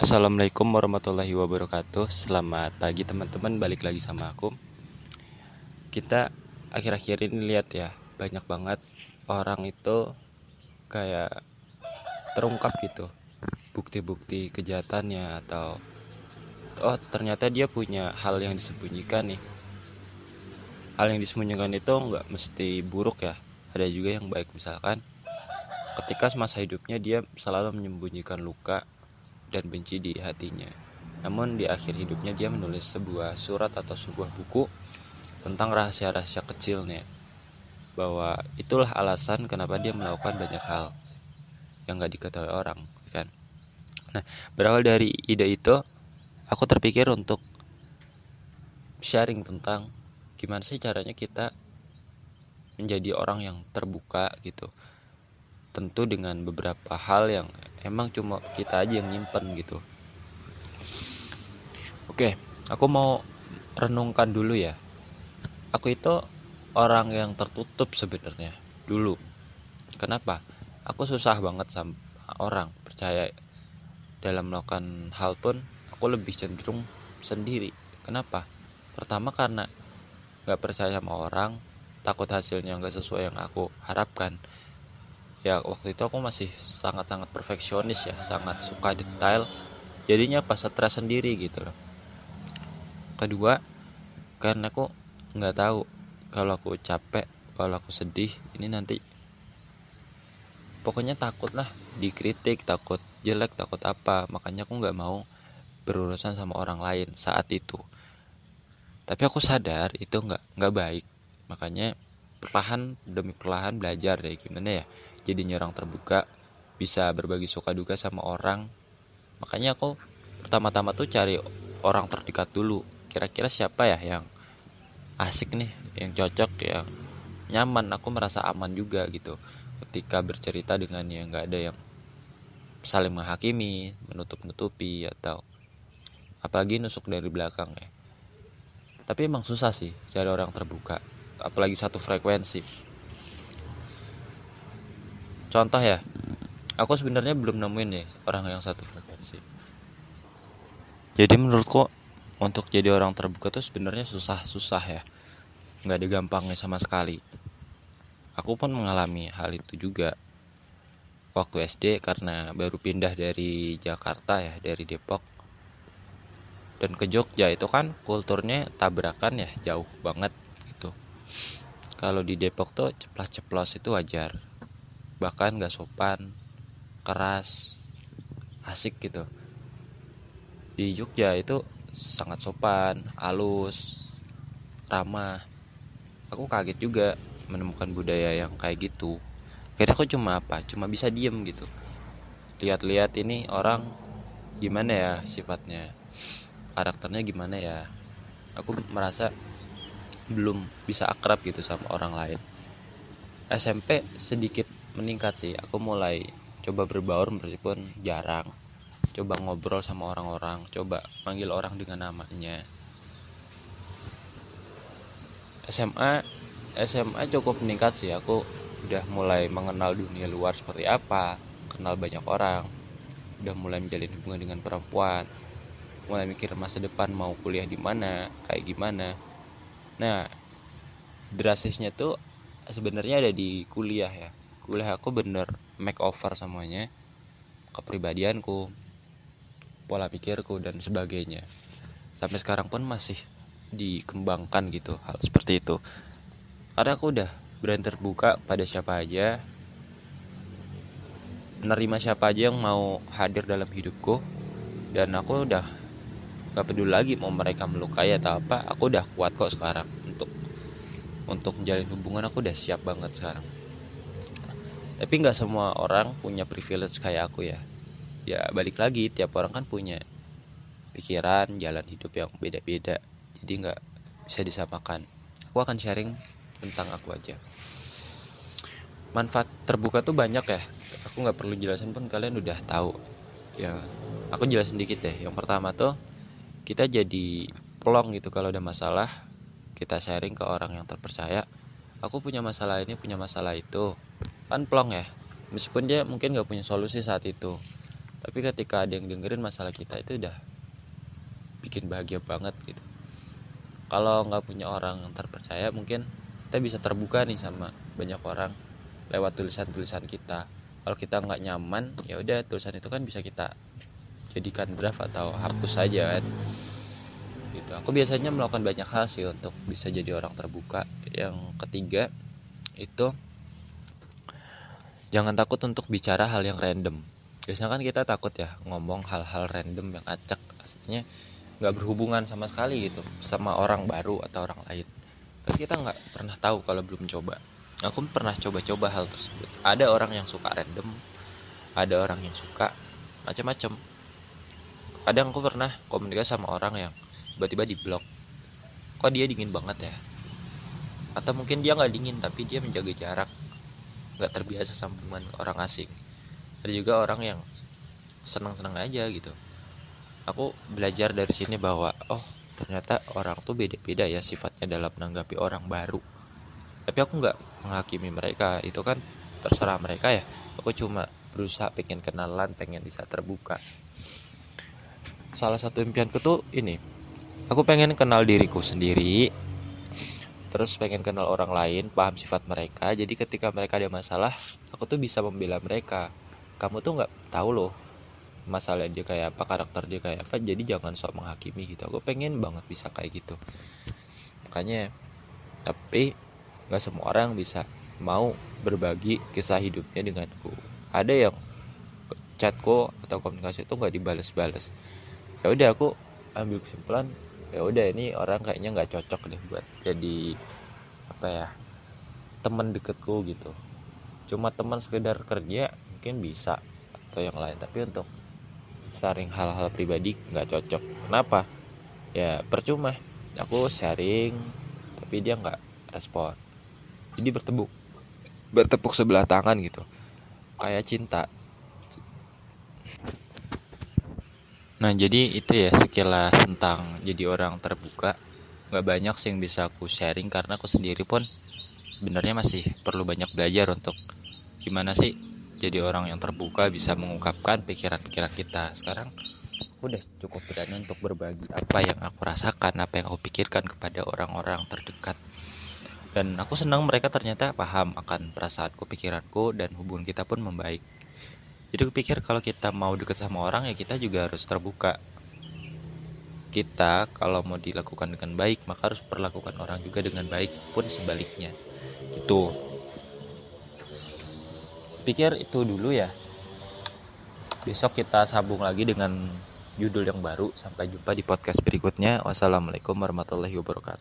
Assalamualaikum warahmatullahi wabarakatuh. Selamat pagi teman-teman. Balik lagi sama aku. Kita akhir-akhir ini lihat ya Banyak banget orang itu Kayak terungkap gitu. Bukti-bukti kejahatannya Atau Oh ternyata dia punya hal yang disembunyikan nih. Hal yang disembunyikan itu nggak mesti buruk ya. Ada juga yang baik misalkan Ketika semasa hidupnya dia selalu menyembunyikan luka dan benci di hatinya. Namun di akhir hidupnya dia menulis sebuah surat atau sebuah buku tentang rahasia-rahasia kecilnya. Bahwa itulah alasan kenapa dia melakukan banyak hal yang gak diketahui orang, kan? Nah, berawal dari ide itu, aku terpikir untuk sharing tentang gimana sih caranya kita menjadi orang yang terbuka gitu. Tentu dengan beberapa hal yang emang cuma kita aja yang nyimpen gitu. Oke aku mau renungkan dulu ya. Aku itu orang yang tertutup sebenarnya dulu. Kenapa? Aku susah banget sama orang percaya dalam melakukan hal pun aku lebih cenderung sendiri. Kenapa? Pertama karena nggak percaya sama orang takut hasilnya nggak sesuai yang aku harapkan ya waktu itu aku masih sangat-sangat perfeksionis ya sangat suka detail. Jadinya pas stres sendiri gitu loh. Kedua karena aku nggak tahu kalau aku capek kalau aku sedih ini nanti pokoknya takut lah dikritik takut jelek takut apa. Makanya aku nggak mau berurusan sama orang lain saat itu. Tapi aku sadar itu nggak nggak baik. Makanya perlahan demi perlahan belajar deh gimana ya jadinya orang terbuka bisa berbagi suka duka sama orang. Makanya aku pertama-tama tuh cari orang terdekat dulu. Kira-kira siapa ya yang asik nih yang cocok yang nyaman aku merasa aman juga gitu. Ketika bercerita dengan yang nggak ada yang saling menghakimi menutup-nutupi atau apalagi nusuk dari belakang ya. Tapi emang susah sih cari orang terbuka apalagi satu frekuensi contoh ya aku sebenarnya belum nemuin nih orang yang satu frekuensi. Jadi menurutku untuk jadi orang terbuka tuh sebenarnya susah-susah ya. Nggak ada gampangnya sama sekali. Aku pun mengalami hal itu juga. Waktu SD karena baru pindah dari Jakarta ya dari Depok. Dan ke Jogja itu kan kulturnya tabrakan ya jauh banget gitu. Kalau di Depok tuh ceplas-ceplos itu wajar bahkan gak sopan keras asik gitu. Di Jogja itu sangat sopan halus ramah. Aku kaget juga menemukan budaya yang kayak gitu. Kira aku cuma apa? Cuma bisa diem gitu. Lihat-lihat ini orang gimana ya sifatnya? Karakternya gimana ya? Aku merasa belum bisa akrab gitu sama orang lain. SMP sedikit meningkat sih. Aku mulai coba berbaur meskipun jarang. Coba ngobrol sama orang-orang coba manggil orang dengan namanya. SMA SMA cukup meningkat sih. Aku udah mulai mengenal dunia luar seperti apa kenal banyak orang. Udah mulai menjalin hubungan dengan perempuan. Mulai mikir masa depan mau kuliah di mana kayak gimana. Nah drastisnya tuh sebenarnya ada di kuliah ya kuliah aku bener make over semuanya kepribadianku pola pikirku dan sebagainya. Sampai sekarang pun masih dikembangkan gitu hal seperti itu. Karena aku udah berani terbuka pada siapa aja menerima siapa aja yang mau hadir dalam hidupku dan aku udah gak peduli lagi mau mereka melukai atau apa aku udah kuat kok sekarang. Untuk untuk menjalin hubungan aku udah siap banget sekarang tapi nggak semua orang punya privilege kayak aku ya. Ya balik lagi tiap orang kan punya pikiran jalan hidup yang beda-beda. Jadi nggak bisa disamakan. Aku akan sharing tentang aku aja. Manfaat terbuka tuh banyak ya. Aku nggak perlu jelasin pun kalian udah tahu. Ya aku jelasin dikit deh. Yang pertama tuh kita jadi plong gitu kalau ada masalah. Kita sharing ke orang yang terpercaya. Aku punya masalah ini punya masalah itu kan plong ya. Meskipun dia mungkin gak punya solusi saat itu. Tapi ketika ada yang dengerin masalah kita itu udah bikin bahagia banget gitu. Kalau nggak punya orang yang terpercaya mungkin kita bisa terbuka nih sama banyak orang lewat tulisan-tulisan kita. Kalau kita nggak nyaman ya udah tulisan itu kan bisa kita jadikan draft atau hapus saja kan. Gitu. Aku biasanya melakukan banyak hal sih untuk bisa jadi orang terbuka. Yang ketiga itu jangan takut untuk bicara hal yang random. Biasanya kan kita takut ya ngomong hal-hal random yang acak. Aslinya nggak berhubungan sama sekali gitu sama orang baru atau orang lain. Tapi kita nggak pernah tahu kalau belum coba. Aku pernah coba-coba hal tersebut. Ada orang yang suka random ada orang yang suka macam-macam. Kadang aku pernah komunikasi sama orang yang tiba-tiba di blok. Kok dia dingin banget ya? Atau mungkin dia nggak dingin tapi dia menjaga jarak nggak terbiasa sama orang asing. Ada juga orang yang senang-senang aja gitu. Aku belajar dari sini bahwa oh ternyata orang tuh beda-beda ya sifatnya dalam menanggapi orang baru. Tapi aku nggak menghakimi mereka. Itu kan terserah mereka ya. Aku cuma berusaha pengen kenalan pengen bisa terbuka. Salah satu impianku tuh ini. Aku pengen kenal diriku sendiri terus pengen kenal orang lain paham sifat mereka. Jadi ketika mereka ada masalah aku tuh bisa membela mereka. Kamu tuh nggak tahu loh masalah dia kayak apa karakter dia kayak apa jadi jangan sok menghakimi gitu. Aku pengen banget bisa kayak gitu. Makanya tapi nggak semua orang bisa mau berbagi kisah hidupnya denganku. Ada yang chatku atau komunikasi itu nggak dibales-bales ya udah aku ambil kesimpulan ya udah ini orang kayaknya nggak cocok deh buat jadi apa ya teman deketku gitu. Cuma teman sekedar kerja mungkin bisa atau yang lain. Tapi untuk sharing hal-hal pribadi nggak cocok. Kenapa? Ya percuma. Aku sharing tapi dia nggak respon. Jadi bertepuk bertepuk sebelah tangan gitu. Kayak cinta Nah jadi itu ya sekilas tentang jadi orang terbuka. Gak banyak sih yang bisa aku sharing karena aku sendiri pun sebenarnya masih perlu banyak belajar untuk gimana sih jadi orang yang terbuka bisa mengungkapkan pikiran-pikiran kita. Sekarang aku udah cukup berani untuk berbagi apa yang aku rasakan apa yang aku pikirkan kepada orang-orang terdekat. Dan aku senang mereka ternyata paham akan perasaanku pikiranku dan hubungan kita pun membaik jadi aku pikir kalau kita mau deket sama orang ya kita juga harus terbuka. Kita kalau mau dilakukan dengan baik maka harus perlakukan orang juga dengan baik pun sebaliknya. Itu pikir itu dulu ya. Besok kita sambung lagi dengan judul yang baru. Sampai jumpa di podcast berikutnya. Wassalamualaikum warahmatullahi wabarakatuh